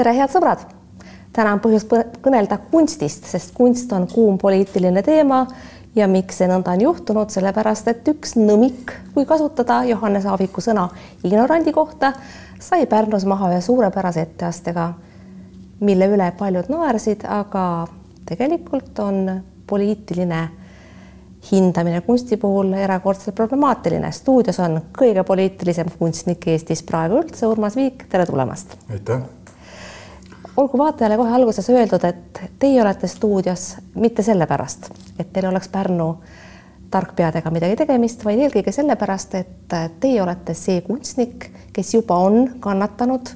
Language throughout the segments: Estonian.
tere, head sõbrad! täna on põhjust kõnelda kunstist, sest kunst on kuum poliitiline teema ja miks see nõnda on juhtunud, sellepärast et üks nõmik, kui kasutada Johannes Aaviku sõna ignorandi kohta, sai Pärnus maha ühe suurepärase etteastega, mille üle paljud naersid, aga tegelikult on poliitiline hindamine kunsti puhul erakordselt problemaatiline. stuudios on kõige poliitilisem kunstnik Eestis praegu üldse, Urmas Viik, tere tulemast. aitäh. Olgu vaatajale kohe alguses öeldud, et teie olete stuudios mitte sellepärast, et teil oleks Pärnu tarkpeadega midagi tegemist, vaid eelkõige sellepärast, et teie olete see kunstnik, kes juba on kannatanud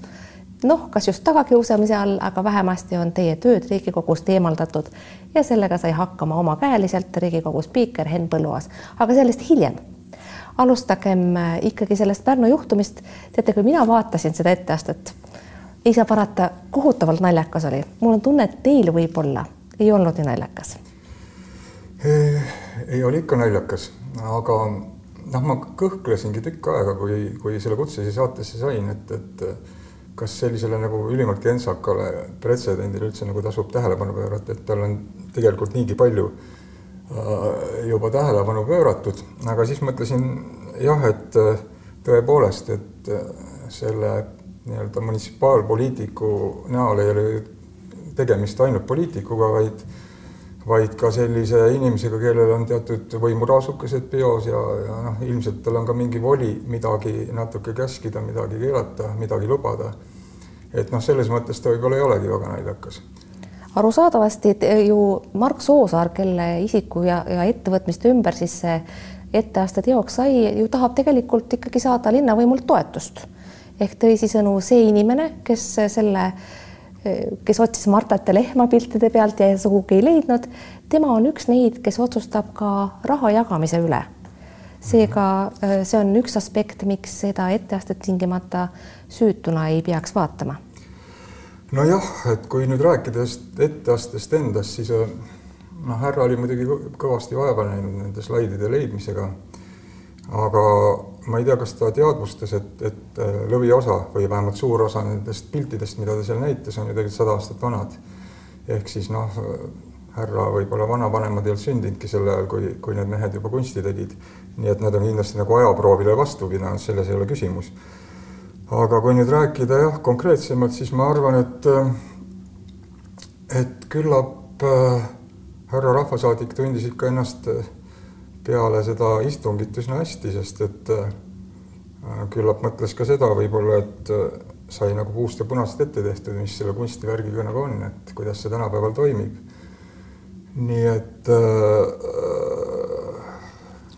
noh, kas just tagakiusamise all, aga vähemasti on teie tööd Riigikogust eemaldatud ja sellega sai hakkama omakäeliselt Riigikogu spiiker Henn Põlluaas, aga sellest hiljem. alustagem ikkagi sellest Pärnu juhtumist. teate, kui mina vaatasin seda etteastet, ei saa parata, kohutavalt naljakas oli. mul on tunne, et teil võib-olla ei olnud nii naljakas. ei, oli ikka naljakas, aga noh, ma kõhklesingi tükk aega, kui, kui selle kutse siia saatesse sain, et, et kas sellisele nagu ülimalt kentsakale pretsedendile üldse nagu tasub tähelepanu pöörata, et tal on tegelikult niigi palju äh, juba tähelepanu pööratud, aga siis mõtlesin jah, et tõepoolest, et selle nii-öelda munitsipaalpoliitiku näol ei ole tegemist ainult poliitikuga, vaid vaid ka sellise inimesega, kellel on teatud võimuraasukesed peos ja, ja noh, ilmselt tal on ka mingi voli midagi natuke käskida, midagi keelata, midagi lubada. et noh, selles mõttes ta võib-olla ei olegi väga naljakas arusaadavasti ju Mark Soosaar, kelle isiku ja, ja ettevõtmiste ümber siis see etteaste teoks sai, ju tahab tegelikult ikkagi saada linnavõimult toetust. Ehk teisisõnu see inimene, kes selle äh, kes otsis Martat ja lehma piltide pealt ja sugugi ei leidnud, tema on üks neid, kes otsustab ka raha jagamise üle. seega äh, see on üks aspekt, miks seda etteastet tingimata süütuna ei peaks vaatama. nojah, et kui nüüd rääkida etteastest endast, siis äh, noh, härra oli muidugi kõvasti vaeva näinud nende slaidide leidmisega. Aga ma ei tea, kas ta teadvustas, et, et äh, lõviosa või vähemalt suur osa nendest piltidest, mida ta seal näitas, on ju tegelikult sada aastat vanad. ehk siis noh, härra võib-olla vanavanemad ei olnud sündinudki sel ajal, kui, kui need mehed juba kunsti tegid. nii et nad on kindlasti nagu ajaproovile vastu pidanud, selles ei ole küsimus. aga kui nüüd rääkida jah, konkreetsemalt, siis ma arvan, et äh, et küllap äh, härra rahvasaadik tundis ikka ennast äh, peale seda istungit üsna hästi, sest et äh, küllap mõtles ka seda võib-olla, et äh, sai nagu puust ja punast ette tehtud, mis selle kunstivärgiga nagu on, et kuidas see tänapäeval toimib. nii et äh,.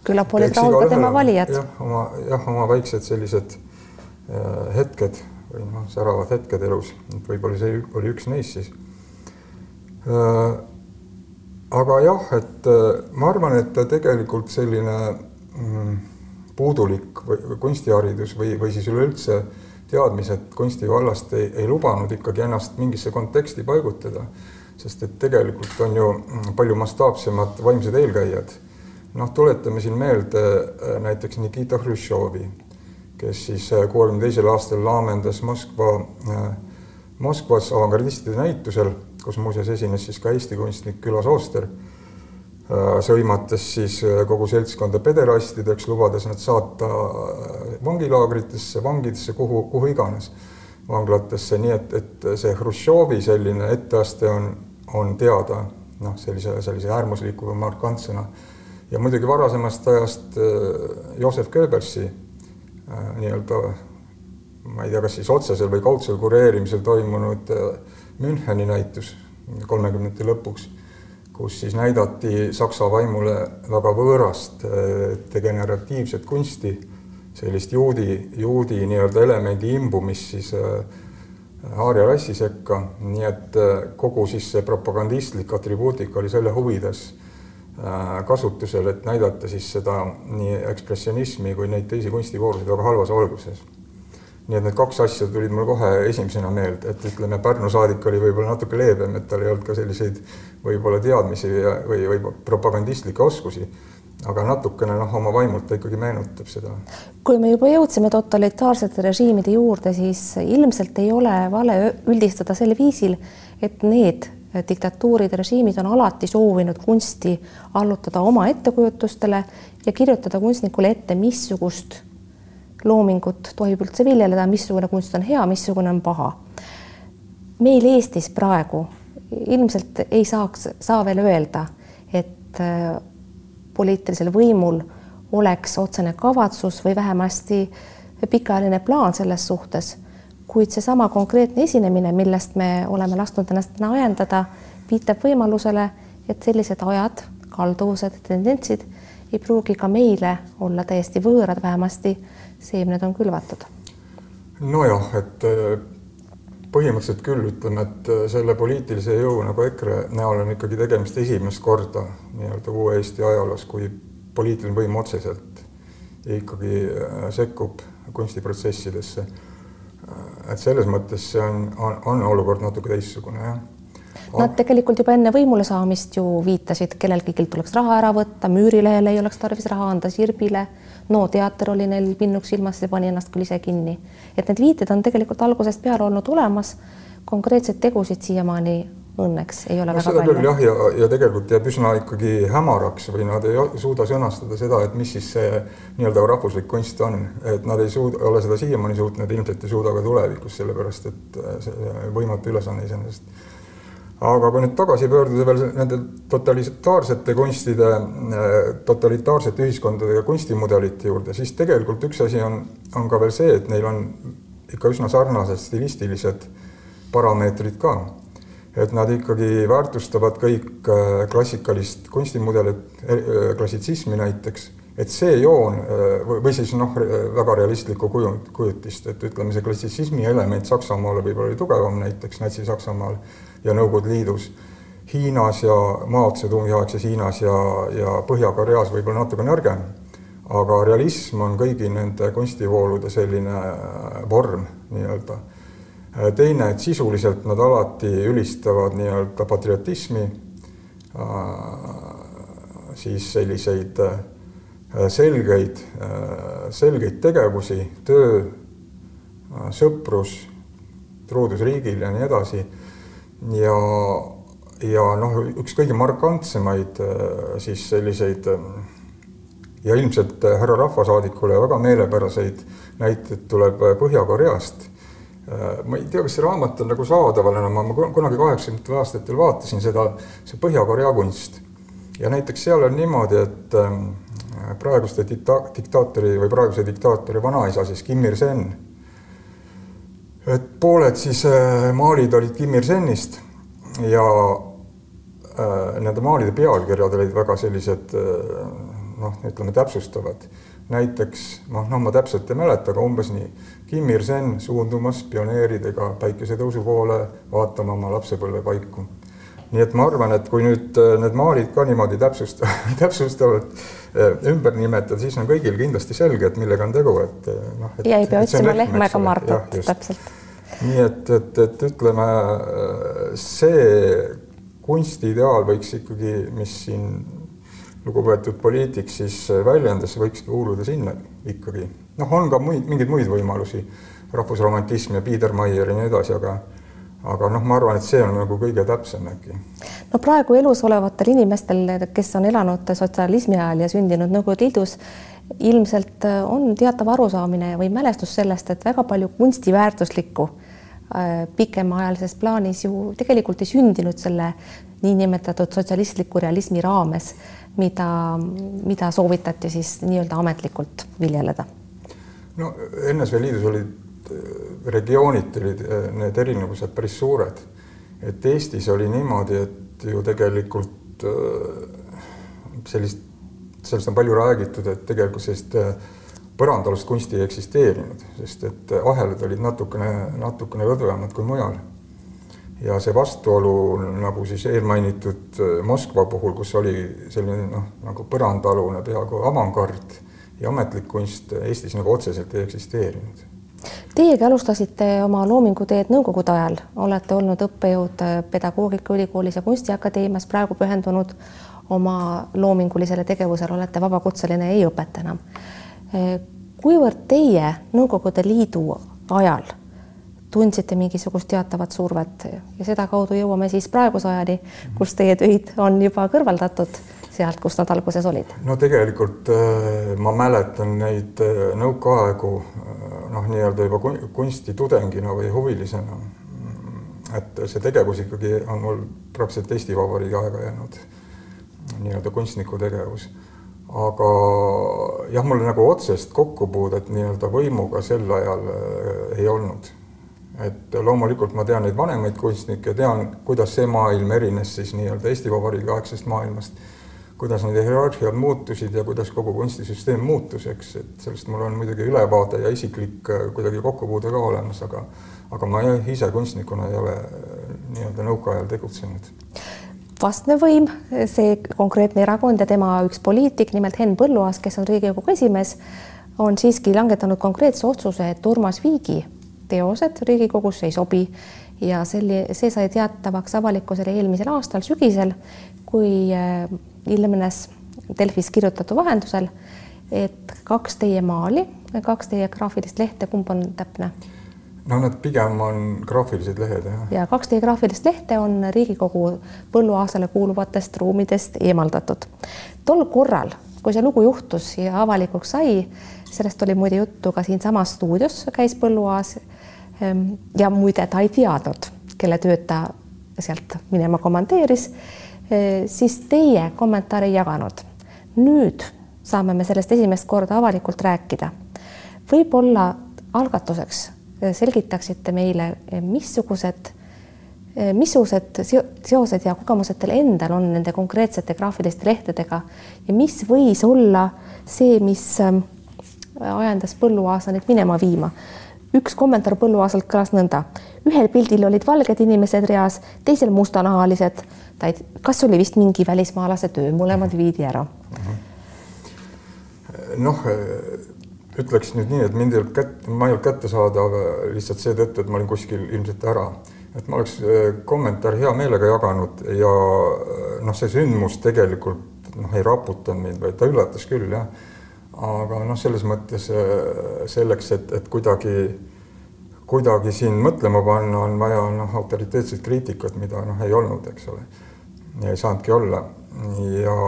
küllap olid rahul ka tema valijad. jah, oma jah, oma väiksed sellised äh, hetked või noh, säravad hetked elus, et võib-olla see oli üks neist siis äh, aga jah, et äh, ma arvan, et tegelikult selline mm, puudulik või kunstiharidus või, või siis üleüldse teadmised kunstivallast ei, ei lubanud ikkagi ennast mingisse konteksti paigutada, sest et tegelikult on ju mm, palju mastaapsemad vaimsed eelkäijad. noh, tuletame siin meelde äh, näiteks Nikita Hruštšovi, kes siis äh, kuuekümne teisel aastal laamendas Moskva, Moskvas avangardistide näitusel kus muuseas esines siis ka Eesti kunstnik Ülo Sooster, äh, sõimates siis äh, kogu seltskonda pederastideks, lubades nad saata äh, vangilaagritesse, vangidesse, kuhu, kuhu iganes, vanglatesse, nii et, et see Hruštšovi selline etteaste on, on teada noh, sellise, sellise äärmusliku või markantsena. ja muidugi varasemast ajast Joosep Goebbelsi nii-öelda ma ei tea, kas siis otsesel või kaudsel kureerimisel toimunud Müncheni näitus kolmekümnendate lõpuks, kus siis näidati saksa vaimule väga võõrast äh, degeneratiivset kunsti, sellist juudi, juudi nii-öelda elemendi imbumist siis äh, aaria rassi sekka, nii et äh, kogu siis see propagandistlik atribuutika oli selle huvides kasutusel, et näidata siis seda nii ekspressionismi kui neid teisi kunstivoolusid väga halvas valguses nii et need kaks asja tulid mul kohe esimesena meelde, et ütleme, Pärnu saadik oli võib-olla natuke leebem, et tal ei olnud ka selliseid võib-olla teadmisi ja, või, või propagandistlikke oskusi. aga natukene noh, oma vaimult ta ikkagi meenutab seda. kui me juba jõudsime totalitaarsete režiimide juurde, siis ilmselt ei ole vale üldistada sel viisil, et need diktatuurid, režiimid on alati soovinud kunsti allutada oma ettekujutustele ja kirjutada kunstnikule ette, missugust loomingut tohib üldse viljeleda, missugune kunst on hea, missugune on paha. meil Eestis praegu ilmselt ei saaks, saa veel öelda, et äh, poliitilisel võimul oleks otsene kavatsus või vähemasti pikaajaline plaan selles suhtes, kuid seesama konkreetne esinemine, millest me oleme lasknud ennast täna ajendada, viitab võimalusele, et sellised ajad, kalduvused, tendentsid ei pruugi ka meile olla täiesti võõrad, vähemasti seemned on külvatud. nojah, et põhimõtteliselt küll ütleme, et äh, selle poliitilise jõu nagu EKRE näol on ikkagi tegemist esimest korda nii-öelda uue Eesti ajaloos, kui poliitiline võim otseselt ikkagi äh, sekkub kunstiprotsessidesse. Äh, et selles mõttes see on, on, on olukord natuke teistsugune, jah Nad tegelikult juba enne võimule saamist ju viitasid, kellelgi tuleks raha ära võtta, Müürilehele ei oleks tarvis raha anda, Sirbile no teater oli neil pinnuks silmas ja pani ennast küll ise kinni. et need viited on tegelikult algusest peale olnud olemas, konkreetseid tegusid siiamaani õnneks ei ole no, väga palju. jah, ja, ja tegelikult jääb üsna ikkagi hämaraks või nad ei suuda sõnastada seda, et mis siis see nii-öelda rahvuslik kunst on, et nad ei suuda, ole seda siiamaani suutnud, ilmselt ei suuda ka tulevikus, sellepärast et see võimatu ülesanne iseenesest aga kui nüüd tagasi pöörduda veel nende totalitaarsete kunstide, totalitaarsete ühiskondade ja kunstimudelite juurde, siis tegelikult üks asi on, on ka veel see, et neil on ikka üsna sarnased stilistilised parameetrid ka. et nad ikkagi väärtustavad kõik äh, klassikalist kunstimudelit, äh, klassitsismi näiteks, et see joon äh, või siis noh, väga realistlikku kuju, kujutist, et ütleme, see klassitsismi element Saksamaal võib-olla oli tugevam näiteks Natsi-Saksamaal ja Nõukogude Liidus. Hiinas ja Mao Zedongi aegses Hiinas ja, ja Põhja-Koreas võib-olla natuke nõrgem, aga realism on kõigi nende kunstivoolude selline äh, vorm nii-öelda. Äh, teine, et sisuliselt nad alati ülistavad nii-öelda patriotismi, äh, siis selliseid selgeid, selgeid tegevusi, töö, sõprus, truudus riigile ja nii edasi ja, ja noh, üks kõige markantsemaid äh, siis selliseid äh, ja ilmselt äh, härra rahvasaadikule väga meelepäraseid näiteid tuleb Põhja-Koreast. ma ei tea, kas see raamat on nagu saadaval enam, ma kunagi kaheksakümnendatel aastatel vaatasin seda, see Põhja-Korea kunst ja näiteks seal on niimoodi, et praeguste dikta-, diktaatori või praeguse diktaatori vanaisa siis Kim Il-sen et pooled siis äh, maalid olid Kim Ir-senist ja äh, nende maalide pealkirjad olid väga sellised äh, noh, ütleme täpsustavad. näiteks noh, noh, ma täpselt ei mäleta, aga umbes nii. Kim Ir-sen suundumas pioneeridega päikesetõusu poole vaatama oma lapsepõlvepaiku. Nii et ma arvan, et kui nüüd need maalid ka niimoodi täpsustavad, täpsustavalt ümber nimetada, siis on kõigil kindlasti selge, et millega on tegu, et noh. ja ei pea otsima lehm ega Martat, täpselt nii et, et, et ütleme, see kunstiideaal võiks ikkagi, mis siin lugupeetud poliitik siis väljendas, võiks kuuluda sinna ikkagi. noh, on ka muid, mingeid muid võimalusi, rahvusromantism ja Biedermeier ja nii edasi, aga aga noh, ma arvan, et see on nagu kõige täpsem äkki. no praegu elus olevatel inimestel, kes on elanud sotsialismi ajal ja sündinud Nõukogude Liidus, ilmselt on teatav arusaamine või mälestus sellest, et väga palju kunstiväärtuslikku Äh, pikemaajalises plaanis ju tegelikult ei sündinud selle niinimetatud sotsialistliku realismi raames, mida, mida soovitati siis nii-öelda ametlikult viljeleda. no NSV Liidus olid äh, regiooniti olid äh, need erinevused päris suured. et Eestis oli niimoodi, et ju tegelikult sellist, sellest on palju räägitud, et tegelikult sellist põrandaalust kunsti ei eksisteerinud, sest et ahelad olid natukene, natukene lõdvemad kui mujal. ja see vastuolu nagu siis eelmainitud Moskva puhul, kus oli selline noh, nagu põrandaalune peaaegu avangard ja ametlik kunst Eestis nagu otseselt ei eksisteerinud. Teiegi alustasite oma loominguteed Nõukogude ajal, olete olnud õppejõud Pedagoogikaülikoolis ja Kunstiakadeemias, praegu pühendunud oma loomingulisele tegevusele olete vabakutseline, ei õpeta enam. kuivõrd teie Nõukogude Liidu ajal tundsite mingisugust teatavat survet? Ja sedakaudu jõuame siis praeguse ajani, kus teie töid on juba kõrvaldatud sealt, kus nad alguses olid? no tegelikult äh, ma mäletan neid äh, nõukaaegu äh, noh, nii-öelda juba kunstitudengina või huvilisena. et see tegevus ikkagi on mul praktiliselt Eesti Vabariigi aega jäänud, nii-öelda kunstniku tegevus. aga jah, mul nagu otsest kokkupuudet nii-öelda võimuga sel ajal ei olnud et loomulikult ma tean neid vanemaid kunstnikke, tean, kuidas see maailm erines siis nii-öelda Eesti Vabariigi aegsest maailmast kuidas need hierarhiad muutusid ja kuidas kogu kunstisüsteem muutus, eks, et sellest mul on muidugi ülevaade ja isiklik äh, kuidagi kokkupuude ka olemas, aga aga ma ise kunstnikuna ei ole äh, nii-öelda nõukaajal tegutsenud. vastne võim, see konkreetne erakond ja tema üks poliitik, nimelt Henn Põlluaas, kes on Riigikogu esimees, on siiski langetanud konkreetse otsuse, et Urmas Viigi teosed Riigikogusse ei sobi ja selle, see sai teatavaks avalikkusele eelmisel aastal sügisel, kui äh, ilmnes Delfis kirjutatu vahendusel, et kaks teie maali, kaks teie graafilist lehte, kumb on täpne? no nad pigem on graafilised lehed, jah. ja kaks teie graafilist lehte on Riigikogu põlluaasale kuuluvatest ruumidest eemaldatud. tol korral, kui see lugu juhtus ja avalikuks sai, sellest oli muide juttu ka siinsamas stuudios käis Põlluaas ehm, ja muide ta ei teadnud, kelle tööd ta sealt minema komandeeris siis teie kommentaari ei jaganud. nüüd saame me sellest esimest korda avalikult rääkida. võib-olla algatuseks eh, selgitaksite meile, eh, missugused, missugused seosed ja kogemused teil endal on nende konkreetsete graafiliste lehtedega ja mis võis olla see, mis ajendas Põlluaasa neid minema viima üks kommentaar Põlluaasalt kõlas nõnda. ühel pildil olid valged inimesed reas, teisel mustanahalised. Ta ei, kas oli vist mingi välismaalase töö, mõlemad viidi ära. noh, ütleks nüüd nii, et mind ei olnud kätte, ma ei olnud kättesaadav lihtsalt seetõttu, et ma olin kuskil ilmselt ära, et ma oleks äh, kommentaari hea meelega jaganud ja äh, noh, see sündmus tegelikult noh, ei raputanud mind, vaid ta üllatas küll jah aga noh, selles mõttes selleks, et, et kuidagi, kuidagi siin mõtlema panna, on vaja noh, autoriteetset kriitikat, mida noh, ei olnud, eks ole. Ei saanudki olla ja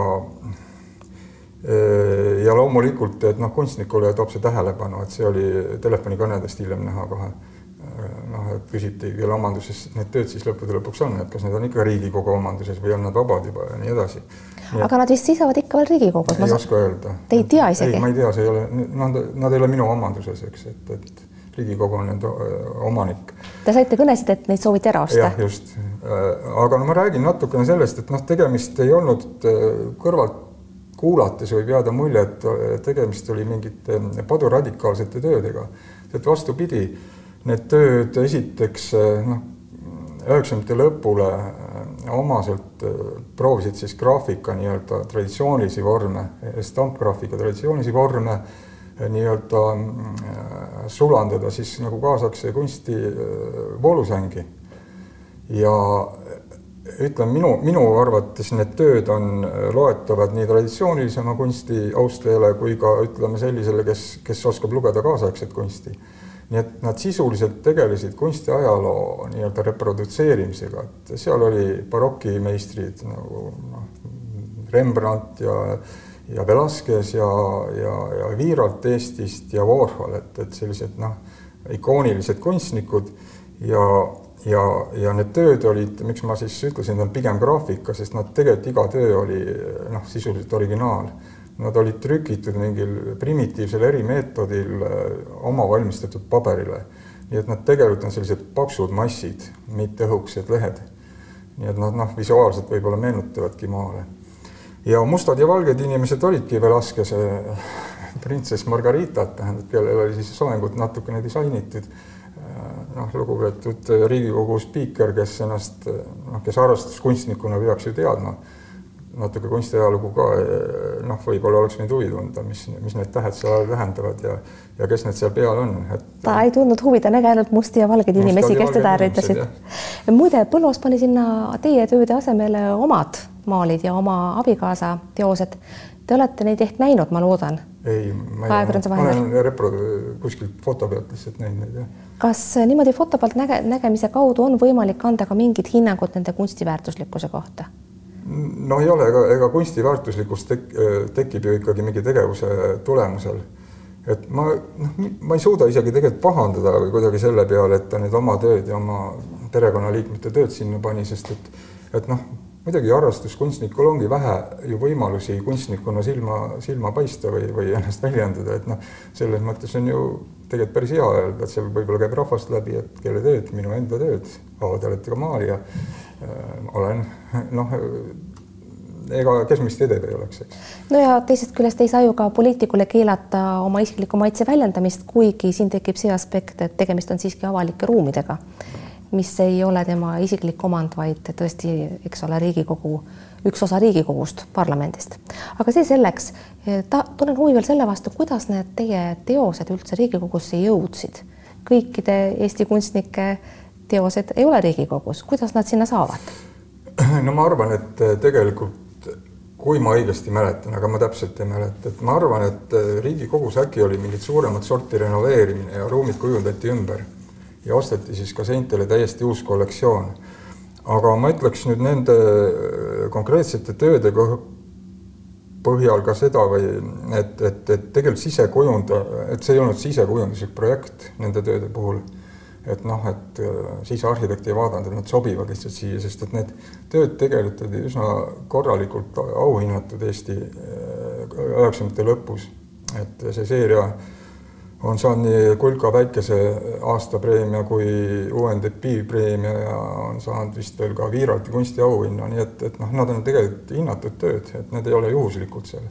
äh, ja loomulikult, et noh, kunstnikule toob see tähelepanu, et see oli telefonikõnedest hiljem näha kohe. Äh, noh, et küsiti, kelle omanduses need tööd siis lõppude lõpuks on, et kas need on ikka Riigikogu omanduses või on nad vabad juba ja nii edasi aga nad vist seisavad ikka veel Riigikogus. ei oska öelda. Te ei tea isegi? ei, ma ei tea, see ei ole, nad, nad ei ole minu omanduses, eks, et, et Riigikogu on nende omanik. Te saite kõnesid, et neid sooviti ära osta? jah, just. Aga no ma räägin natukene sellest, et noh, tegemist ei olnud kõrvalt kuulates võib jääda mulje, et tegemist oli mingite paduradikaalsete töödega. et vastupidi, need tööd esiteks noh, üheksakümnendate lõpule omaselt äh, proovisid siis graafika nii-öelda traditsioonilisi vorme, stampgraafika traditsioonilisi vorme äh, nii-öelda äh, sulandada siis nagu kaasaegse kunsti voolusängi. Ja ütlen minu, minu arvates need tööd on loetavad nii traditsioonilisema kunsti austajale kui ka ütleme sellisele, kes, kes oskab lugeda kaasaegset kunsti. Nii et nad sisuliselt tegelesid kunstiajaloo nii-öelda reprodutseerimisega, et seal oli barokimeistrid nagu noh, Rembrandt ja ja Velasquez ja, ja, ja Viiralt Eestist ja Warhol, et, et sellised noh, ikoonilised kunstnikud. Ja, ja, ja need tööd olid, miks ma siis ütlesin, on pigem graafika, sest nad tegelikult iga töö oli noh, sisuliselt originaal Nad olid trükitud mingil primitiivsel erimeetodil äh, oma valmistatud paberile. nii et nad tegelikult on sellised paksud massid, mitte õhukesed lehed. nii et nad noh, visuaalselt võib-olla meenutavadki maale. ja mustad ja valged inimesed olidki Velasquez printsess Margaritat, tähendab, kellel oli siis soengut natukene disainitud äh, noh, lugupeetud Riigikogu spiiker, kes ennast noh, kes arvestuskunstnikuna peaks ju teadma natuke kunstiajalugu ka, noh, võib-olla oleks võinud huvi tunda, mis, mis need tähed seal tähendavad ja ja kes need seal peal on, et. ta ei tundnud huvi, ta nägi ainult musti ja valgeid inimesi, kes teda ärritasid. muide, Põlluaas pani sinna teie tööde asemele omad maalid ja oma abikaasa teosed. Te olete neid ehk näinud, ma loodan? ei, ma ei, ma olen repro kuskilt foto pealt lihtsalt näinud neid, jah. Kas niimoodi foto pealt näge, nägemise kaudu on võimalik anda ka mingit hinnangut nende kunsti väärtuslikkuse kohta? no ei ole, ega, ega kunsti väärtuslikkus tek, tekib ju ikkagi mingi tegevuse tulemusel et ma noh, ma ei suuda isegi tegelikult pahandada kuidagi selle peale, et ta nüüd oma tööd ja oma perekonnaliikmete tööd sinna pani, sest et et noh, muidugi harrastuskunstnikul ongi vähe ju võimalusi kunstnikuna silma, silma paista või, või ennast väljendada, et noh, selles mõttes on ju tegelikult päris hea öelda, et seal võib-olla käib rahvast läbi, et kelle tööd, minu enda tööd, te olete ka maalija. Äh,, olen. Noh ega kes meist edev ei oleks, eks. no ja teisest küljest ei saa ju ka poliitikule keelata oma isikliku maitse väljendamist, kuigi siin tekib see aspekt, et tegemist on siiski avalike ruumidega, mis ei ole tema isiklik omand, vaid tõesti, eks ole, Riigikogu, üks osa Riigikogust, parlamendist. aga see selleks, ta, tunnen huvi veel selle vastu, kuidas need teie teosed üldse Riigikogusse jõudsid. kõikide Eesti kunstnike teosed ei ole Riigikogus, kuidas nad sinna saavad? no ma arvan, et tegelikult kui ma õigesti mäletan, aga ma täpselt ei mäleta, et ma arvan, et äh, Riigikogus äkki oli mingit suuremat sorti renoveerimine ja ruumid kujundati ümber ja osteti siis ka seintele täiesti uus kollektsioon. aga ma ütleks nüüd nende äh, konkreetsete tööde põhjal ka seda või et, et, et tegelikult sisekujund, et see ei olnud sisekujunduslik projekt nende tööde puhul et noh, et äh, siis arhitekt ei vaadanud, et nad sobivad lihtsalt siia, sest et need tööd tegelikult olid üsna korralikult auhinnatud Eesti äh, üheksakümnendate lõpus. et see seeria on saanud nii Kulka päikese aastapreemia kui UNDP preemia ja on saanud vist veel ka Viiralti kunstiauhinna, nii et, et noh, nad on tegelikult hinnatud tööd, et need ei ole juhuslikud seal.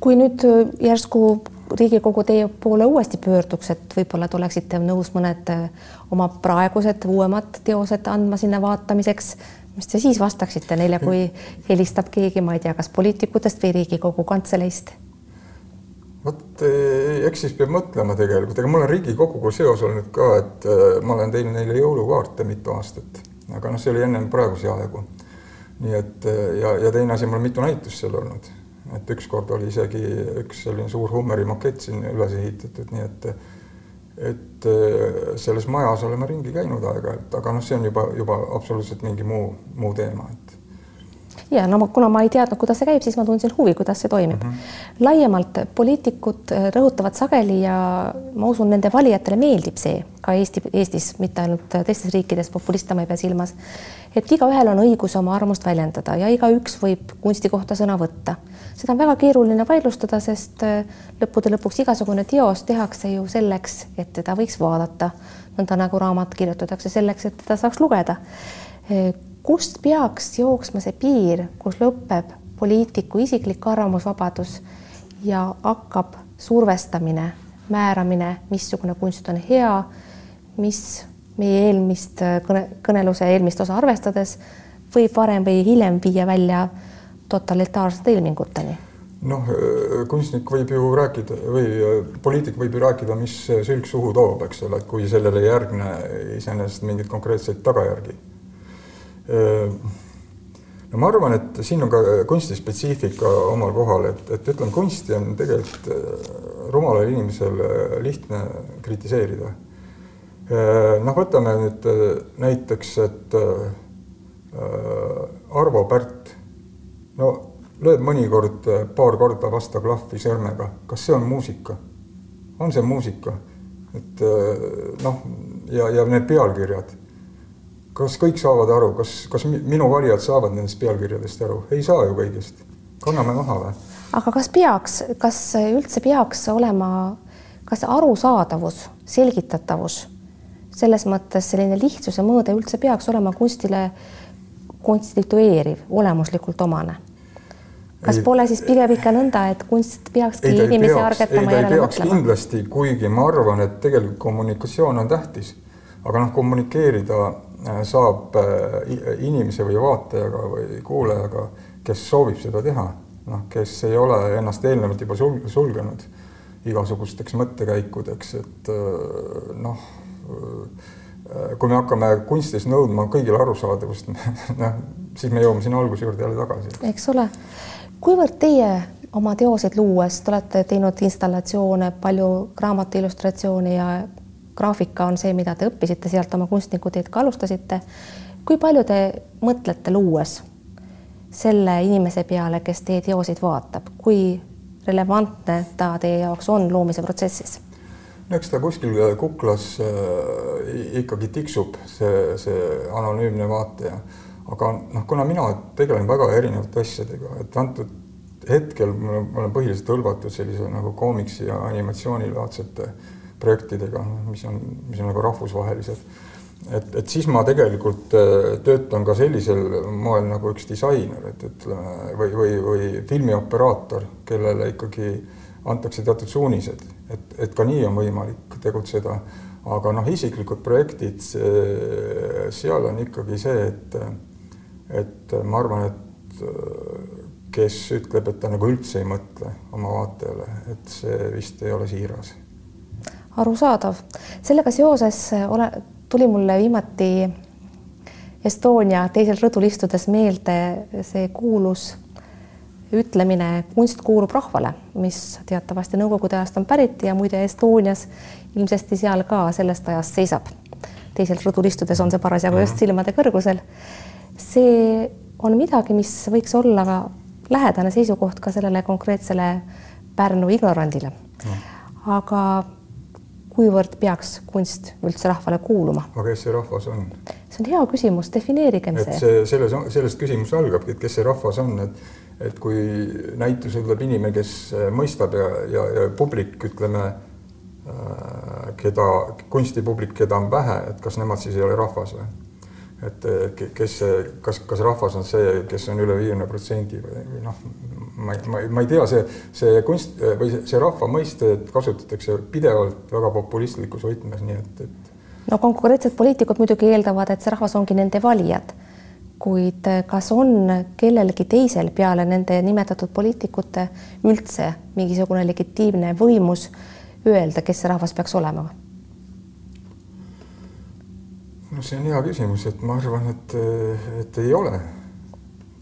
kui nüüd järsku Riigikogu teie poole uuesti pöörduks, et võib-olla te oleksite nõus mõned äh, oma praegused uuemad teosed andma sinna vaatamiseks, mis te siis vastaksite neile, kui helistab keegi, ma ei tea, kas poliitikutest või Riigikogu kantseleist? Vot eh, eks siis peab mõtlema tegelikult, ega mul on Riigikoguga seos olnud ka, et äh, ma olen teinud neile jõulukaarte mitu aastat, aga noh, see oli ennem praeguse ajagu. nii et äh, ja, ja teine asi, mul on mitu näitust seal olnud. Et ükskord oli isegi üks selline suur Hummeri makett siin üles ehitatud, nii et et selles majas oleme ringi käinud aeg-ajalt, aga noh, see on juba, juba absoluutselt mingi muu, muu teema, et ja no kuna ma ei teadnud, kuidas see käib, siis ma tundsin huvi, kuidas see toimib mm. -hmm. laiemalt poliitikud äh, rõhutavad sageli ja ma usun, nende valijatele meeldib see ka Eesti, Eestis, mitte ainult teistes riikides, populiste ma ei pea silmas, et igaühel on õigus oma arvamust väljendada ja igaüks võib kunsti kohta sõna võtta seda on väga keeruline vaidlustada, sest äh, lõppude lõpuks igasugune teos tehakse ju selleks, et teda võiks vaadata, nõnda nagu raamat kirjutatakse selleks, et teda saaks lugeda. Äh, kust peaks jooksma see piir, kus lõpeb poliitiku isiklik arvamusvabadus ja hakkab survestamine, määramine, missugune kunst on hea, mis meie eelmist äh, kõne, kõneluse eelmist osa arvestades võib varem või hiljem viia välja totalitaarsete ilminguteni? noh, kunstnik võib ju rääkida või poliitik võib ju rääkida, mis sülg suhu toob, eks ole, et kui sellele ei järgne iseenesest mingeid konkreetseid tagajärgi. No ma arvan, et siin on ka kunstispetsiifika omal kohal, et, et ütleme, kunsti on tegelikult rumalal inimesel lihtne kritiseerida. noh, võtame nüüd näiteks, et Arvo Pärt no lööd mõnikord paar korda vastu klahvi sõrmega, kas see on muusika? on see muusika? et noh, ja, ja need pealkirjad, kas kõik saavad aru, kas, kas minu valijad saavad nendest pealkirjadest aru? ei saa ju kõigest, kanname maha või? aga kas peaks, kas üldse peaks olema, kas arusaadavus, selgitatavus, selles mõttes selline lihtsuse mõõde üldse peaks olema kunstile konstitueeriv, olemuslikult omane kas ei, pole siis pigem ikka nõnda, et kunst peakski ei, inimesi argetama järele mõtlema? kindlasti, kuigi ma arvan, et tegelikult kommunikatsioon on tähtis, aga noh, kommunikeerida saab äh, inimese või vaatajaga või kuulajaga, kes soovib seda teha, noh, kes ei ole ennast eelnevalt juba sul sulgenud igasugusteks mõttekäikudeks, et äh, noh, kui me hakkame kunstis nõudma kõigile arusaadavust, noh siis me jõuame sinna alguse juurde jälle tagasi. eks ole, kuivõrd teie oma teoseid luues, te olete teinud installatsioone, palju raamatu illustratsioone ja graafika on see, mida te õppisite sealt oma kunstnikuteed ka alustasite. kui palju te mõtlete luues selle inimese peale, kes teie teoseid vaatab, kui relevantne ta teie jaoks on loomise protsessis? no eks ta kuskil kuklas äh, ikkagi tiksub, see, see anonüümne vaataja. aga noh, kuna mina tegelen väga erinevate asjadega, et antud hetkel ma olen põhiliselt hõlvatud sellise nagu koomiksi ja animatsioonilaadsete projektidega, mis on, mis on nagu rahvusvahelised. et, et siis ma tegelikult äh, töötan ka sellisel moel nagu üks disainer, et ütleme või, või, või filmioperaator, kellele ikkagi antakse teatud suunised, et, et ka nii on võimalik tegutseda. aga noh, isiklikud projektid, seal on ikkagi see, et, et ma arvan, et kes ütleb, et ta nagu üldse ei mõtle oma vaatajale, et see vist ei ole siiras. Arusaadav, sellega seoses ole, tuli mulle viimati Estonia teisel rõdul istudes meelde see kuulus ütlemine kunst kuulub rahvale, mis teatavasti Nõukogude ajast on pärit ja muide Estonias ilmsesti seal ka sellest ajast seisab. teisel rõdul istudes on see parasjagu just mhm. silmade kõrgusel. see on midagi, mis võiks olla ka lähedane seisukoht ka sellele konkreetsele Pärnu ignorandile no.. aga kuivõrd peaks kunst üldse rahvale kuuluma? aga kes see rahvas on? see on hea küsimus, defineerigem et see. see, selles, sellest küsimus algabki, et kes see rahvas on, et et kui näitusel tuleb inimene, kes äh, mõistab ja, ja, ja publik, ütleme, äh, keda, kunstipublik, keda on vähe, et kas nemad siis ei ole rahvas või? et kes see, kas, kas rahvas on see, kes on üle viiekümne protsendi või, või noh, ma ma ma ei tea, see, see kunst või see, see rahva mõistet kasutatakse pidevalt väga populistlikus võtmes, nii et, et no konkreetsed poliitikud muidugi eeldavad, et see rahvas ongi nende valijad kuid kas on kellelgi teisel peale nende nimetatud poliitikute üldse mingisugune legitiimne võimus öelda, kes see rahvas peaks olema? no see on hea küsimus, et ma arvan, et, et ei ole,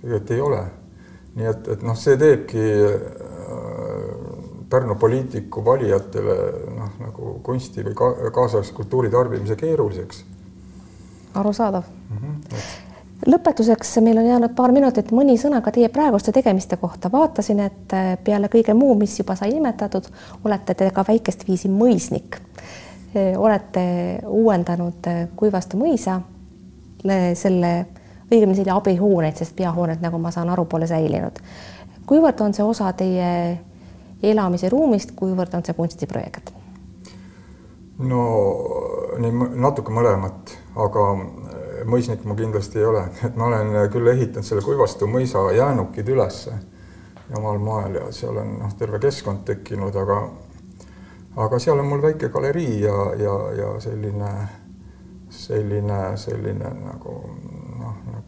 tegelikult ei ole. Nii et, et noh, see teebki äh, Pärnu poliitiku valijatele noh, nagu kunsti või ka, kaasaegse kultuuri tarbimise keeruliseks. arusaadav mm. -hmm lõpetuseks meil on jäänud paar minutit, mõni sõna ka teie praeguste tegemiste kohta. vaatasin, et äh, peale kõige muu, mis juba sai nimetatud, olete te ka väikest viisi mõisnik. Äh, olete uuendanud Kuivastu mõisa, selle, õigemini selle abihooneid, sest peahooned, nagu ma saan aru, pole säilinud. kuivõrd on see osa teie elamise ruumist, kuivõrd on see kunstiprojekt? no nii natuke mõlemat, aga mõisnik ma kindlasti ei ole, et ma olen küll ehitanud selle Kuivastu mõisa jäänukid ülesse omal moel ja seal on noh, terve keskkond tekkinud, aga aga seal on mul väike galerii ja, ja, ja selline, selline, selline nagu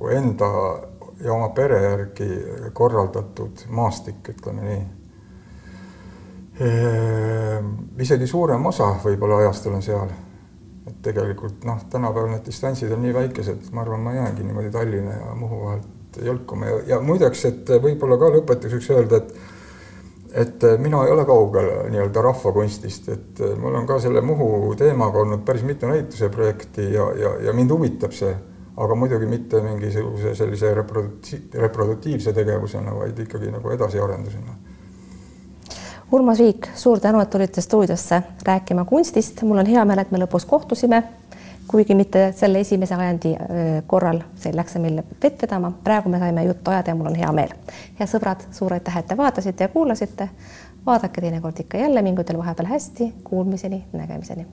enda ja oma pere järgi korraldatud maastik, ütleme nii. Ehm, isegi suurem osa võib-olla ajast olen seal. Et tegelikult noh, tänapäeval need distantsid on nii väikesed, ma arvan, ma jäängi niimoodi Tallinna ja Muhu vahelt jõlkuma. Ja, ja muideks, et võib-olla ka lõpetuseks öelda, et et mina ei ole kaugel nii-öelda rahvakunstist, et mul on ka selle Muhu teemaga olnud päris mitu näituse projekti ja, ja, ja mind huvitab see, aga muidugi mitte mingisuguse sellise reprodukti-, reproduktiivse tegevusena, vaid ikkagi nagu edasiarendusena Urmas Viik, suur tänu, et tulite stuudiosse rääkima kunstist. mul on hea meel, et me lõpus kohtusime, kuigi mitte selle esimese ajandi korral, see läks meil vett vedama. praegu me saime juttu ajada ja mul on hea meel. ja sõbrad, suur aitäh, et te vaatasite ja kuulasite. vaadake teinekord ikka jälle, mingu teil vahepeal hästi. Kuulmiseni, nägemiseni